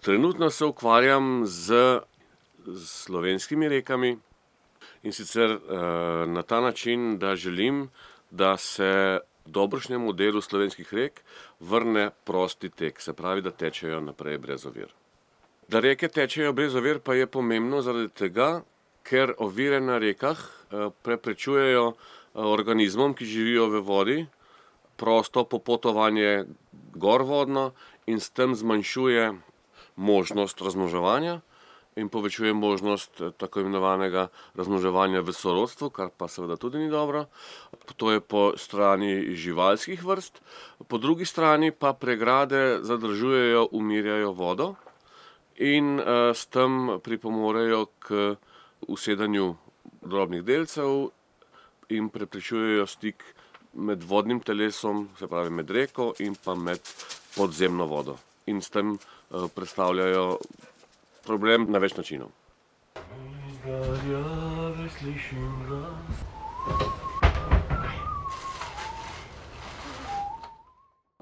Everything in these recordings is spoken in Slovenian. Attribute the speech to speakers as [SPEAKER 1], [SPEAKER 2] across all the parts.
[SPEAKER 1] Trenutno se ukvarjam z slovenskimi rekami. In sicer eh, na ta način, da želim, da se dobrošnjemu delu slovenskih rek vrne prosti tek, se pravi, da tečejo naprej brez ovir. Da reke tečejo brez ovir, pa je pomembno zaradi tega, ker ovire na rekah eh, preprečujejo eh, organizmom, ki živijo v vodi, prosto popotovanje gorvodno in s tem zmanjšuje možnost razmnoževanja in povečuje možnost eh, tako imenovanega razmnoževanja v sorodstvu, kar pa seveda tudi ni dobro. To je po strani živalskih vrst, po drugi strani pa pregrade zadržujejo, umirjajo vodo in uh, s tem pripomorejo k usedanju drobnih delcev in preprečujejo stik med vodnim telesom, se pravi med reko in pa med podzemno vodo. In s tem uh, predstavljajo problem na več načinov.
[SPEAKER 2] Iz daljave slišim glas.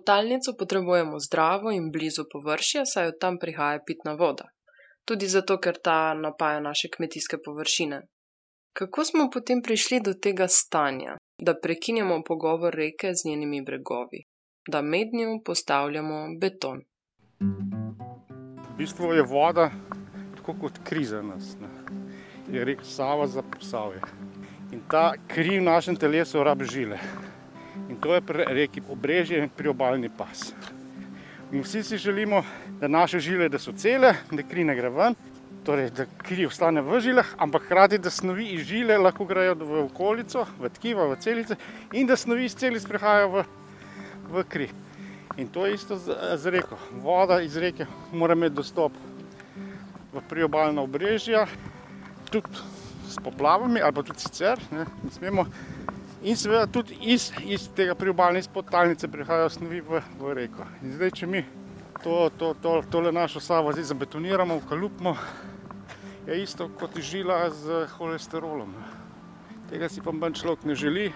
[SPEAKER 3] Talnico potrebujemo zdravo in blizu površje, saj od tam prihaja pitna voda. Tudi zato, ker ta napaja naše kmetijske površine. Kako smo potem prišli do tega stanja, da prekinjamo pogovor reke z njenimi bregovi, da med njo postavljamo beton?
[SPEAKER 4] V bistvu je voda tako kot kri za nas. Ne. Je rek Sava za posavje. In ta kri v našem telesu rabi žile. In to je pri reki obrežje in priobalni pas. In vsi si želimo, da naše žile da so cele, da kri ne gre ven, torej da kri ostane v žilah, ampak hkrati, da snovi iz žile lahko grejo v okolico, v tkiva, v celice in da snovi iz celic prihajajo v, v kri. In to je isto z, z reko. Voda iz reke mora imeti dostop v priobalna obrežja, tudi s poplavami, ali pa tudi sicer. Ne, ne smemo. In seveda tudi iz, iz tega priobalne podtalnice prihajajo snovi v, v reko. In zdaj, če mi to, to, to, tole našo savo zdaj zabetoniramo, ukalupimo, je isto kot žila z holesterolom. Tega si pa manj človek ne želi.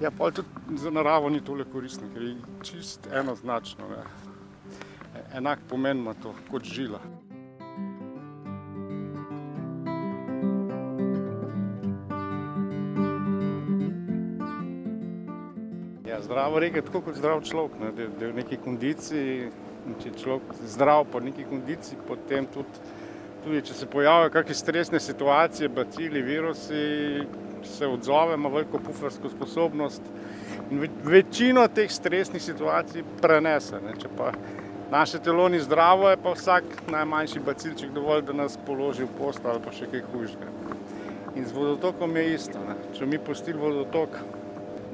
[SPEAKER 4] Ja, pa tudi za naravo ni tole koristno, ker je čist enoznačno. Ne. Enak pomen ima to kot žila. Ja, zdrava reka je tako kot zdrav človek, ne, da, da je v neki kondiciji. Če je človek zdrav, pa v neki kondiciji, potem tudi, tudi če se pojavijo kakšne stresne situacije, bacili, virusi, se odzove, ima veliko pufersko sposobnost in ve- večino teh stresnih situacij prenese. Ne. Če pa naše telo ni zdravo, je pa vsak najmanjši bacilček dovolj, da nas položi v posteljo ali pa še kaj hujšega. In z vodotokom je isto. Ne. Če mi pustili vodotok,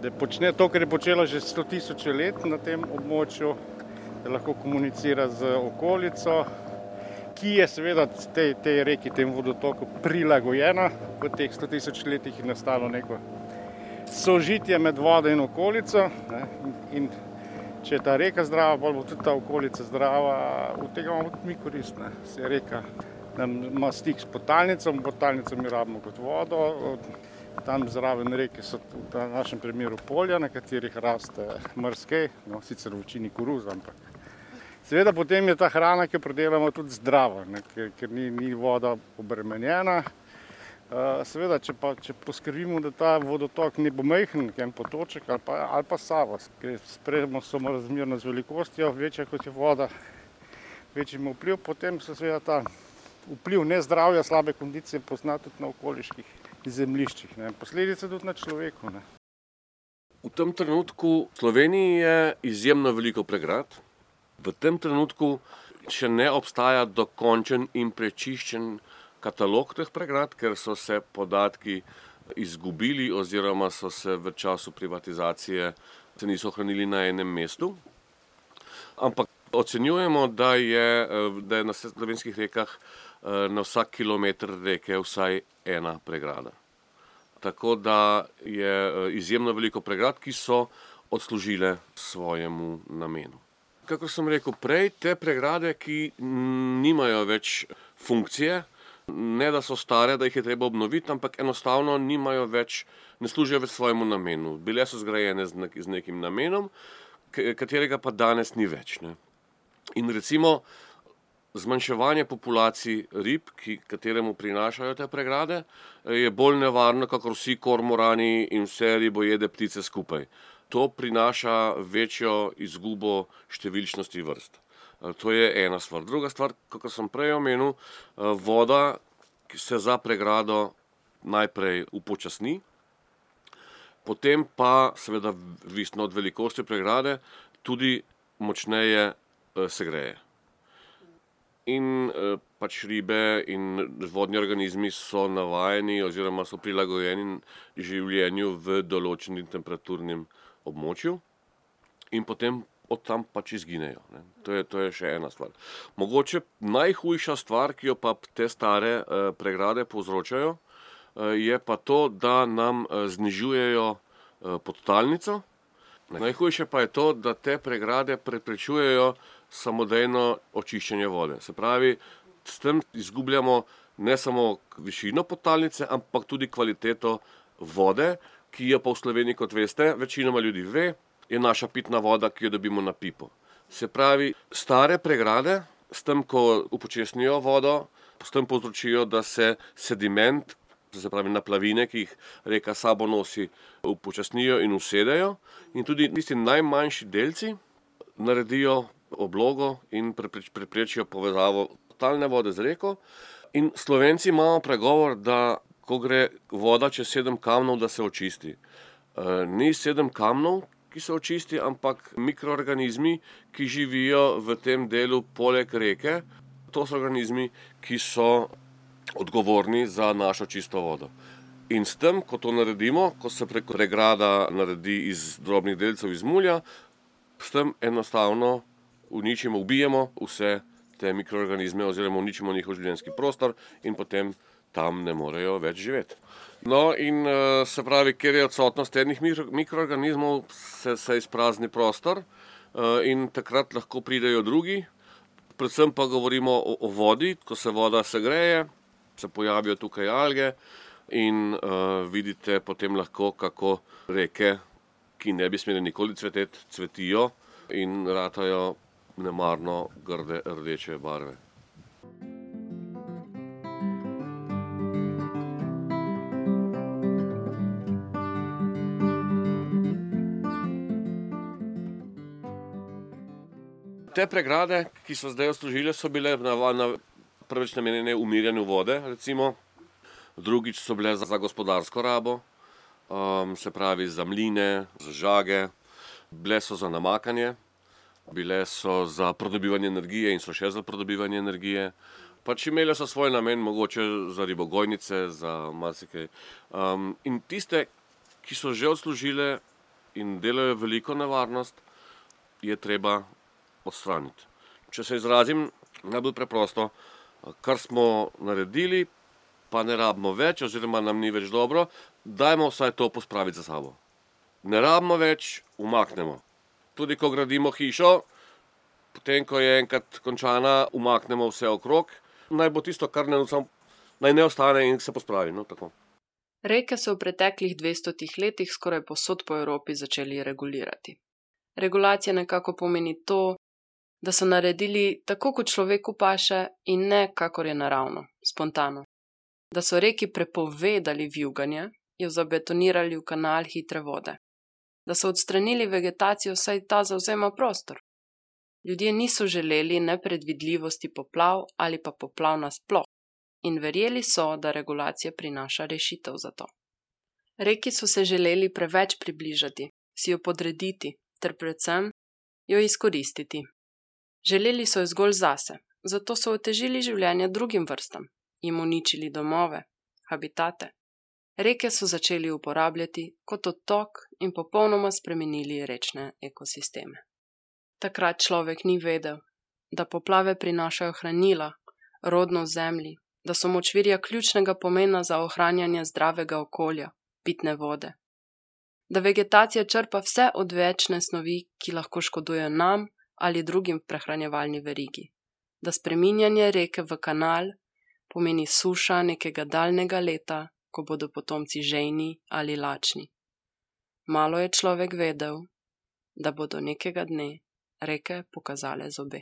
[SPEAKER 4] da počne to, kar je počela že 100 tisoč let na tem območju, da lahko komunicira z okolico, ki je seveda tej, tej reki, tem vodotoku prilagojena. V teh 100 tisoč letih je nastalo neko sožitje med vodo in okolico. Ne, in, in če je ta reka zdrava, bolj bo tudi ta okolica zdrava, od tega imamo tudi mi korist. Ne. Se reka nam ima stik s potalnico, potalnico mi rabimo kot vodo. Od, Tam zraven reke so v našem primeru polja, na katerih raste mrske, no, sicer v večini koruza, ampak Seveda potem je ta hrana, ki jo predelamo, tudi zdrava, ne, ker, ker ni, ni voda obremenjena. Uh, seveda, če, pa, če poskrbimo, da ta vodotok ne bo majhen, en potoček ali pa, pa sava, ker sprejemo samo razmerno z velikostjo, večja kot je voda, večji ima vpliv, potem se seveda ta vpliv nezdravja, slabe kondicije pozna tudi na okoliških zemljiščih. Ne. Posledice tudi na človeku. Ne.
[SPEAKER 1] V tem trenutku v Sloveniji je izjemno veliko pregrad. V tem trenutku še ne obstaja dokončen in prečiščen katalog teh pregrad, ker so se podatki izgubili oziroma so se v času privatizacije se niso ohranili na enem mestu. Ampak ocenjujemo, da je, da je na slovenskih rekah eh, na vsak kilometr reke vsaj ena pregrada. Tako da je eh, izjemno veliko pregrad, ki so odslužile svojemu namenu. Kako sem rekel prej, te pregrade, ki nimajo več funkcije, Ne, da so stare, da jih je treba obnoviti, ampak enostavno nimajo več, ne služijo več svojemu namenu. Bile so zgrajene z, nek, z nekim namenom, katerega pa danes ni več. Ne. In recimo zmanjševanje populacij rib, ki, kateremu prinašajo te pregrade, je bolj nevarno, kot vsi kormorani in vse ribojede ptice skupaj. To prinaša večjo izgubo številčnosti vrst. To je ena stvar. Druga stvar, kot sem prej omenil, voda se za pregrado najprej upočasni, potem pa, seveda, odvisno od velikosti pregrade, tudi močneje segreje. In pač ribe in vodni organizmi so navajeni oziroma so prilagojeni življenju v določenem temperaturnem območju in potem od tam pač izginejo, ne. To je, to je še ena stvar. Mogoče najhujša stvar, ki jo pa te stare pregrade povzročajo, je pa to, da nam znižujejo podtalnico. Najhujše pa je to, da te pregrade preprečujejo samodejno očiščenje vode. Se pravi, s tem izgubljamo ne samo višino podtalnice, ampak tudi kvaliteto vode, ki jo pa v Sloveniji, kot veste, večinoma ljudi ve, je naša pitna voda, ki jo dobimo na pipo. Se pravi, stare pregrade s tem, ko upočasnijo vodo, s tem povzročijo, da se sediment, se pravi naplavine, ki jih reka sabo nosi, upočasnijo in usedejo. In tudi tisti najmanjši delci naredijo oblogo in preprečijo povezavo podtalne vode z reko. In Slovenci imamo pregovor, da ko gre voda čez sedem kamnov, da se očisti. ni sedem kamnov, ki se očisti, ampak mikroorganizmi, ki živijo v tem delu poleg reke. To so organizmi, ki so odgovorni za našo čisto vodo. In s tem, ko to naredimo, ko se pregrada naredi iz drobnih delcev iz mulja, s tem enostavno uničimo, ubijemo vse te mikroorganizme oziroma uničimo njihov življenjski prostor in potem tam ne morejo več živeti. No, in se pravi, ker je odsotnost enih mikroorganizmov, se, se izprazni prostor, in takrat lahko pridejo drugi. Predvsem pa govorimo o, o vodi, ko se voda segreje, se pojavijo tukaj alge in vidite potem lahko, kako reke, ki ne bi smele nikoli cveteti, cvetijo in ratajo nemarno grde rdeče barve. Te pregrade, ki so zdaj odslužile, so bile prvič namenjene umirjanju vode, recimo. Drugič so bile za gospodarsko rabo, se pravi za mline, za žage. Bile so za namakanje, bile so za pridobivanje energije in so še za pridobivanje energije. Pač imele so svoj namen, mogoče za ribogojnice, za marsikaj. in tiste, ki so že odslužile in delajo veliko nevarnost, je treba odstraniti. Če se izrazim najbolj preprosto, kar smo naredili, pa ne rabimo več oziroma nam ni več dobro, dajmo vsaj to pospraviti za sabo. Ne rabimo več, umaknemo. Tudi ko gradimo hišo, potem ko je enkrat končana, umaknemo vse okrog. Naj bo tisto, kar naj ne ostane in se pospravi, no, tako.
[SPEAKER 3] Reke so v preteklih dvestotih letih skoraj povsod po Evropi začeli regulirati. Regulacija nekako pomeni to, da so naredili tako, kot človeku paše, in ne kakor je naravno, spontano. Da so reki prepovedali vijuganje, jo zabetonirali v kanal hitre vode. Da so odstranili vegetacijo, saj ta zavzema prostor. Ljudje niso želeli nepredvidljivosti poplav ali pa poplav nasploh. In verjeli so, da regulacija prinaša rešitev za to. Reki so se želeli preveč približati, si jo podrediti ter predvsem jo izkoristiti. Želeli so jo zgolj zase, zato so otežili življenje drugim vrstam, jim uničili domove, habitate. Reke so začeli uporabljati kot odtok in popolnoma spremenili rečne ekosisteme. Takrat človek ni vedel, da poplave prinašajo hranila, rodno zemlji, da so močvirja ključnega pomena za ohranjanje zdravega okolja, pitne vode. Da vegetacija črpa vse odvečne snovi, ki lahko škodujejo nam ali drugim prehranjevalni verigi. Da spreminjanje reke v kanal pomeni suša nekega daljnega leta, ko bodo potomci žejni ali lačni. Malo je človek vedel, da bodo nekega dne reke pokazale zobe.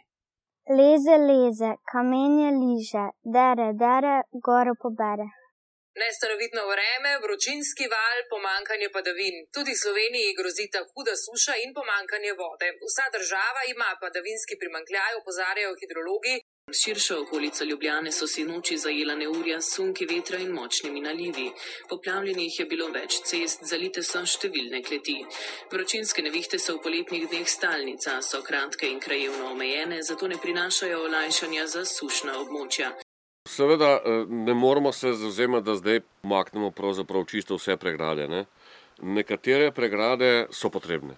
[SPEAKER 5] Leze, leze, kamenje liže, dere, dere, goro pobere.
[SPEAKER 6] Nestanovitno vreme, vročinski val, pomankanje padavin. Tudi Sloveniji grozita huda suša in pomankanje vode. Vsa država ima padavinski primankljaj, opozarjajo hidrologi. Širša okolica Ljubljane so si noči zajela neurja, sunki vetra in močnimi nalivi. Poplavljenih je bilo več cest, zalite so številne kleti. Vročinske nevihte so v poletnih dneh stalnica, so kratke in krajevno omejene, zato ne prinašajo olajšanja za sušna območja.
[SPEAKER 1] Seveda ne moramo se zauzemati, da zdaj umaknemo pravzaprav čisto vse pregrade. Ne. Nekatere pregrade so potrebne.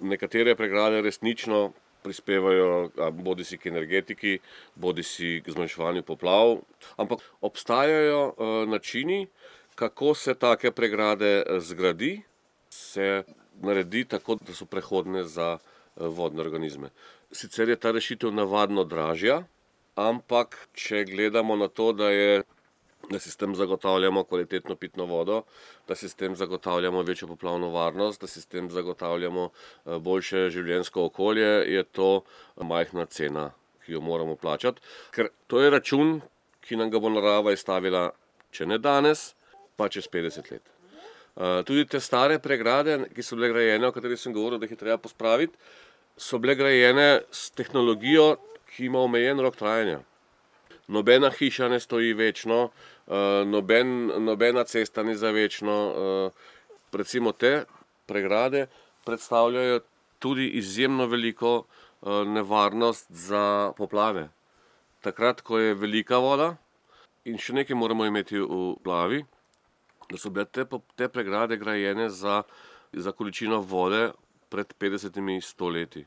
[SPEAKER 1] Nekatere pregrade resnično prispevajo bodi si k energetiki, bodi si k zmanjševanju poplav, ampak obstajajo načini, kako se take pregrade zgradi, se naredi tako, da so prehodne za vodne organizme. Sicer je ta rešitev navadno dražja, ampak če gledamo na to, da je, da si s tem zagotavljamo kvalitetno pitno vodo, da si s tem zagotavljamo večjo poplavno varnost, da si s tem zagotavljamo boljše življenjsko okolje, je to majhna cena, ki jo moramo plačati. Ker to je račun, ki nam ga bo narava izstavila, če ne danes, pa čez petdeset let. tudi te stare pregrade, ki so bile grajene, o katerih sem govoril, da jih je treba pospraviti, so bile grajene s tehnologijo, ki ima omejen rok trajanja. Nobena hiša ne stoji večno, noben, nobena cesta ni za večno, recimo te pregrade predstavljajo tudi izjemno veliko, nevarnost za poplave. Takrat, ko je velika voda, in še nekaj moramo imeti v glavi, da so bile te te pregrade grajene za, za količino vode pred petdesetimi, sto leti.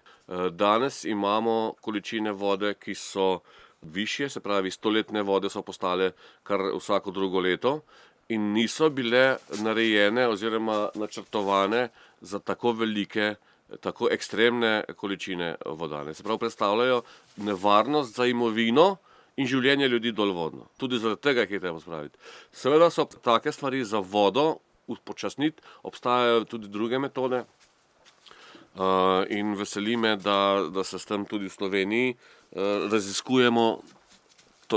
[SPEAKER 1] danes imamo količine vode, ki so višje, se pravi stoletne vode so postale kar vsako drugo leto in niso bile narejene oziroma načrtovane za tako velike, tako ekstremne količine voda, ne. Se pravi, predstavljajo nevarnost za imovino in življenje ljudi dolvodno. Tudi zaradi tega jih je treba spraviti. Seveda so take stvari za vodo upočasniti, obstajajo tudi druge metode, in veseli me, da, da se s tem tudi v Sloveniji, raziskujemo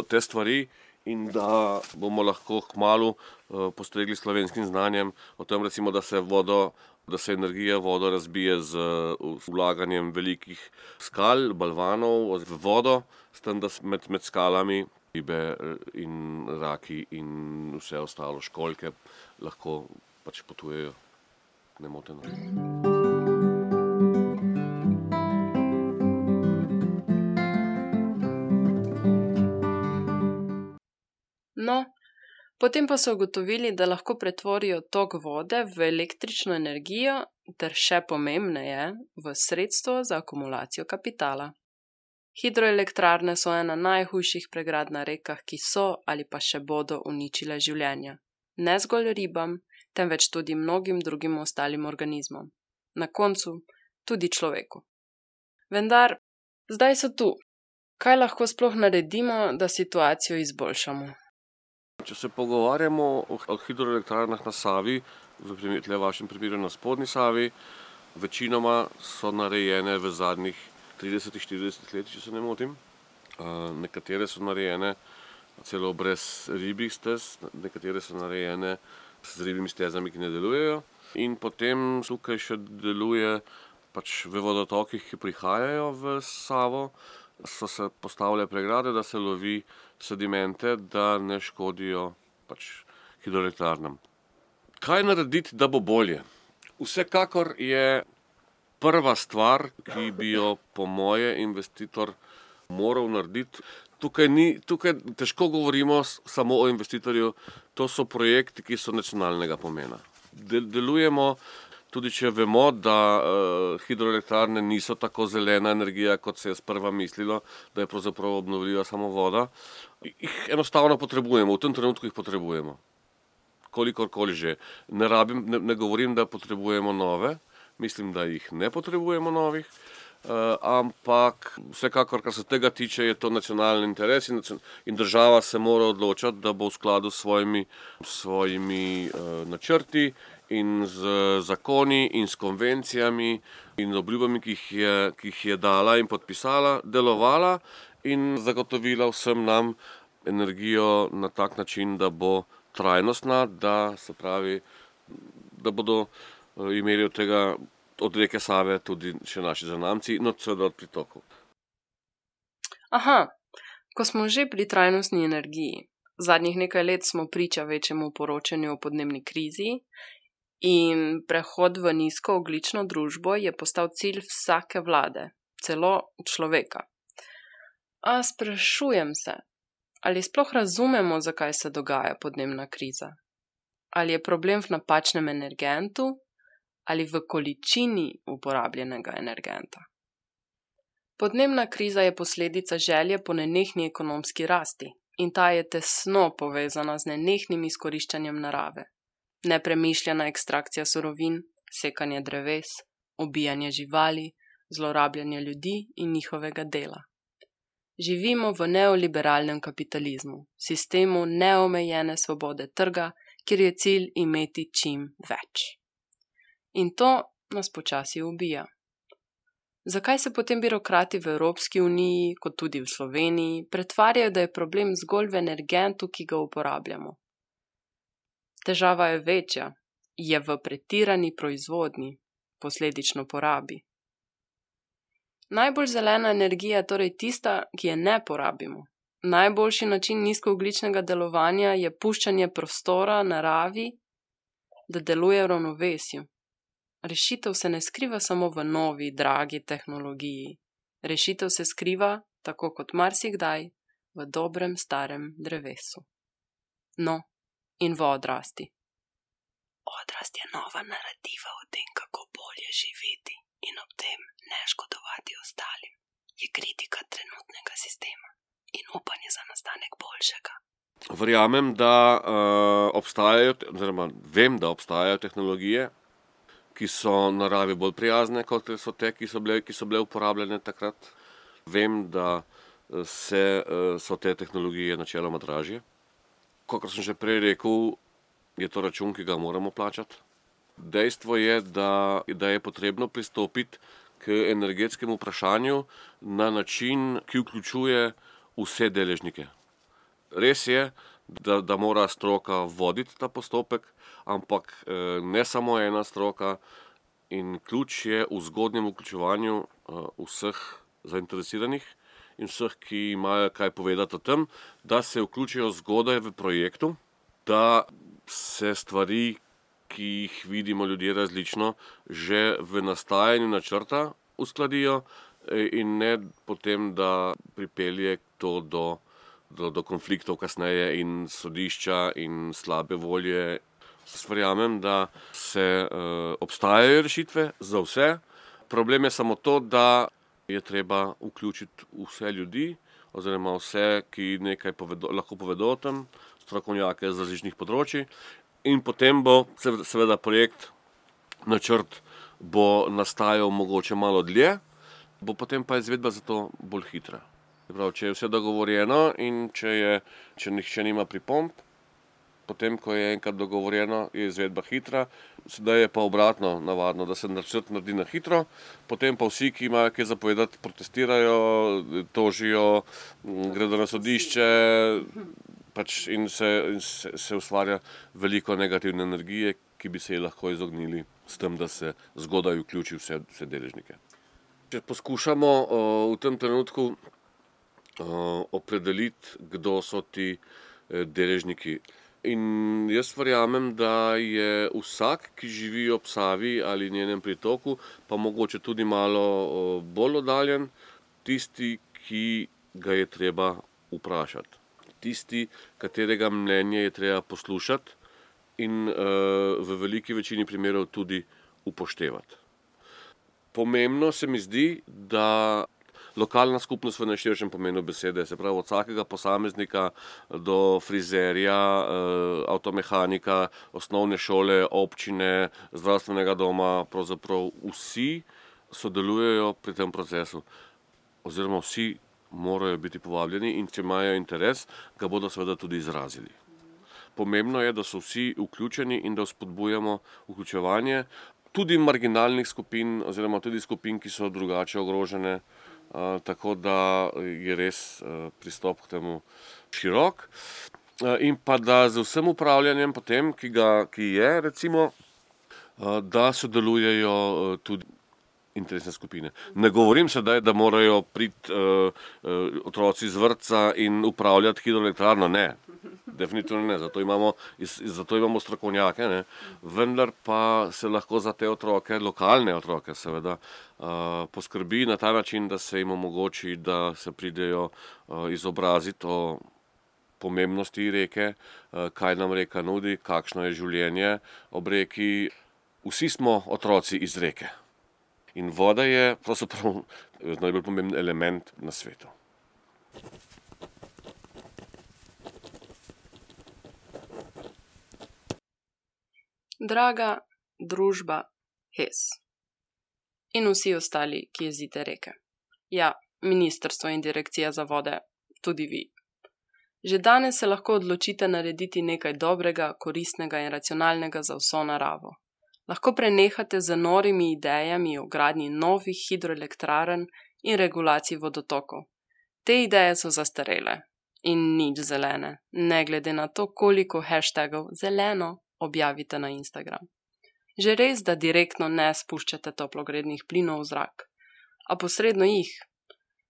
[SPEAKER 1] te stvari in da bomo lahko kmalu, postregli s slovenskim znanjem o tem, recimo, da se vodo, da se energija vodo razbije z vlaganjem velikih skal, balvanov v vodo, s tem, da med, med skalami ribe in raki in vse ostalo, školjke lahko pač potujejo nemoteno.
[SPEAKER 3] Potem pa so ugotovili, da lahko pretvorijo tok vode v električno energijo ter še pomembneje, v sredstvo za akumulacijo kapitala. Hidroelektrarne so ena najhujših pregrad na rekah, ki so ali pa še bodo uničile življenja. Ne zgolj ribam, temveč tudi mnogim drugim ostalim organizmom. Na koncu tudi človeku. Vendar zdaj so tu. Kaj lahko sploh naredimo, da situacijo izboljšamo?
[SPEAKER 1] Če se pogovarjamo o hidroelektrarnah na Savi, v tule vašem primeru na spodnji Savi, večinoma so narejene v zadnjih tridesetih, štiridesetih letih, če se ne motim. nekatere so narejene celo brez ribjih stez, nekatere so narejene z ribjimi stezami, ki ne delujejo. In potem tukaj še deluje pač v vodotokih, ki prihajajo v Savo, so se postavile pregrade, da se lovi sedimente, da ne škodijo pač hidroelektrarnam. Kaj narediti, da bo bolje? Vsekakor je prva stvar, ki bi jo po moje investitor moral narediti, tukaj ni, tukaj težko govorimo samo o investitorju, to so projekti, ki so nacionalnega pomena. delujemo, tudi če vemo, da, hidroelektrarne niso tako zelena energija, kot se je sprva mislilo, da je pravzaprav obnovljiva samo voda, jih enostavno potrebujemo, v tem trenutku jih potrebujemo. Kolikorkoli že. Ne rabim, ne govorim, da potrebujemo nove, mislim, da jih ne potrebujemo novih, ampak vsekakor, kar se tega tiče, je to nacionalni interes in, in država se mora odločiti, da bo v skladu s svojimi, svojimi načrti in z zakoni in s konvencijami in obljubami, ki jih je, ki jih je dala in podpisala, delovala in zagotovila vsem nam energijo na tak način, da bo trajnostna, da se pravi, da bodo imeli od tega, od reke Save tudi še naši zanamci, no seveda od pritokov.
[SPEAKER 3] Aha, ko smo že pri trajnostni energiji. Zadnjih nekaj let smo priča večjemu poročanju o podnebni krizi in prehod v nizkooglično družbo je postal cilj vsake vlade, celo človeka. A sprašujem se, ali sploh razumemo, zakaj se dogaja podnebna kriza? Ali je problem v napačnem energentu ali v količini uporabljenega energenta? Podnebna kriza je posledica želje po nenehni ekonomski rasti in ta je tesno povezana z nenehnim izkoriščanjem narave. Nepremišljena ekstrakcija surovin, sekanje dreves, ubijanje živali, zlorabljanje ljudi in njihovega dela. Živimo v neoliberalnem kapitalizmu, sistemu neomejene svobode trga, kjer je cilj imeti čim več. In to nas počasi ubija. Zakaj se potem birokrati v Evropski uniji, kot tudi v Sloveniji, pretvarjajo, da je problem zgolj v energentu, ki ga uporabljamo? Težava je večja, je v pretirani proizvodnji, posledično porabi. Najbolj zelena energija je torej tista, ki je ne porabimo. Najboljši način nizkoogličnega delovanja je puščanje prostora naravi, da deluje v ravnovesju. Rešitev se ne skriva samo v novi, dragi tehnologiji. Rešitev se skriva, tako kot marsikdaj, v dobrem starem drevesu. No, in v odrasti. Odrast je nova narativa o tem, kako bolje živeti in ob tem ne škodovati ostalim, je kritika trenutnega sistema in upanje za nastanek boljšega.
[SPEAKER 1] Verjamem, da uh, obstajajo, oziroma vem, da obstajajo tehnologije, ki so naravi bolj prijazne, kot so te, ki so bile, ki so bile uporabljene takrat. Vem, da se, uh, so te tehnologije načeloma dražje kot sem že prej rekel, je to račun, ki ga moramo plačati. Dejstvo je, da, da je potrebno pristopiti k energetskemu vprašanju na način, ki vključuje vse deležnike. Res je, da, da mora stroka voditi ta postopek, ampak ne samo ena stroka, in ključ je v zgodnjem vključevanju vseh zainteresiranih in vseh, ki imajo kaj povedati o tem, da se vključijo zgodaj v projektu, da se stvari, ki jih vidimo ljudje različno, že v nastajanju načrta uskladijo in ne potem, da pripelje to do, do, do konfliktov kasneje in sodišča in slabe volje. Verjamem, da se uh, obstajajo rešitve za vse. Problem je samo to, da je treba vključiti vse ljudi, oziroma vse, ki nekaj povedo, lahko povedo o tem, strokovnjake z različnih področji. In potem bo seveda projekt, načrt bo nastajal mogoče malo dlje, bo potem pa izvedba za to bolj hitra. Prav, če je vse dogovorjeno in če, je, če nihče nima pripomb, potem, ko je enkrat dogovorjeno, je izvedba hitra, sedaj je pa obratno, navadno, da se načrt naredi na hitro, potem pa vsi, ki imajo kaj zapovedati, protestirajo, tožijo, gredo na sodišče pač in, se, in se, se ustvarja veliko negativne energije, ki bi se ji lahko izognili s tem, da se zgodaj vključi vse, vse deležnike. Če poskušamo o, v tem trenutku o, opredeliti, kdo so ti e, deležniki. In jaz verjamem, da je vsak, ki živi ob Savi ali njenem pritoku, pa mogoče tudi malo bolj oddaljen, tisti, ki ga je treba vprašati. Tisti, katerega mnenje je treba poslušati in v veliki večini primerov tudi upoštevati. Pomembno se mi zdi, da lokalna skupnost v najširšem pomenu besede, se pravi od vsakega posameznika do frizerja, avtomehanika, osnovne šole, občine, zdravstvenega doma, pravzaprav vsi sodelujejo pri tem procesu, oziroma vsi morajo biti povabljeni in če imajo interes, ga bodo seveda tudi izrazili. Pomembno je, da so vsi vključeni in da spodbujamo vključevanje tudi marginalnih skupin oziroma tudi skupin, ki so drugače ogrožene, tako da je res pristop k temu širok. In pa da z vsem upravljanjem potem, ki ga, ki je recimo, da sodelujejo tudi interesne skupine. Ne govorim sedaj, da morajo priti uh, uh, otroci iz vrtca in upravljati hidroelektrarno, ne. Definitivno ne, zato imamo, zato imamo strokovnjake, ne. vendar pa se lahko za te otroke, lokalne otroke seveda, uh, poskrbi na ta način, da se jim omogoči, da se pridejo uh, izobraziti o pomembnosti reke, kaj nam reka nudi, kakšno je življenje ob reki. Vsi smo otroci iz reke. In voda je pravzaprav najbolj pomemben element na svetu.
[SPEAKER 3] Draga družba HES in vsi ostali, ki jezite reke. Ja, ministrstvo in direkcija za vode, tudi vi. Že danes se lahko odločite narediti nekaj dobrega, koristnega in racionalnega za vso naravo lahko prenehate z norimi idejami o gradnji novih hidroelektrarn in regulaciji vodotokov. Te ideje so zastarele in nič zelene, ne glede na to, koliko hashtagov zeleno objavite na Instagram. Že res, da direktno ne spuščate toplogrednih plinov v zrak, a posredno jih.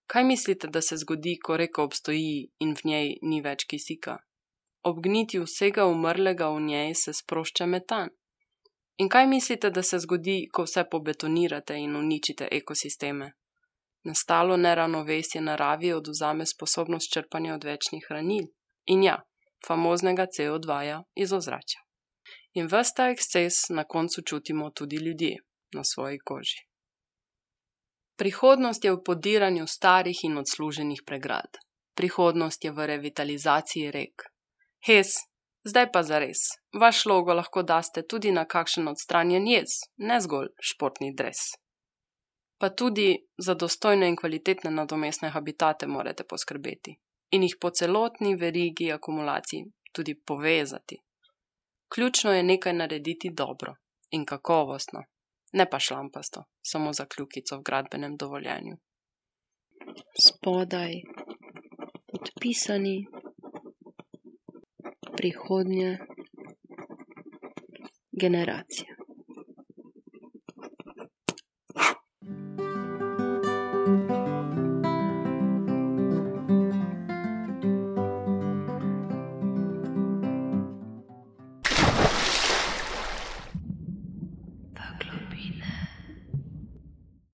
[SPEAKER 3] Kaj mislite, da se zgodi, ko reka obstoji in v njej ni več kisika? Ob gnitju vsega umrlega v njej se sprošča metan. In kaj mislite, da se zgodi, ko vse pobetonirate in uničite ekosisteme? Nastalo neravnovesje naravi oduzame sposobnost črpanja odvečnih hranil in ja, famoznega CO2 -ja iz ozračja. In vse ta eksces na koncu čutimo tudi ljudje na svoji koži. Prihodnost je v podiranju starih in odsluženih pregrad. Prihodnost je v revitalizaciji rek. Hes, Zdaj pa zares, vaš logo lahko daste tudi na kakšen odstranjen jez, ne zgolj športni dres. Pa tudi za dostojne in kvalitetne nadomestne habitate morate poskrbeti in jih po celotni verigi akumulaciji tudi povezati. Ključno je nekaj narediti dobro in kakovostno, ne pa šlampasto, samo za kljukico v gradbenem dovoljenju. Spodaj, podpisani prihodnje generacije.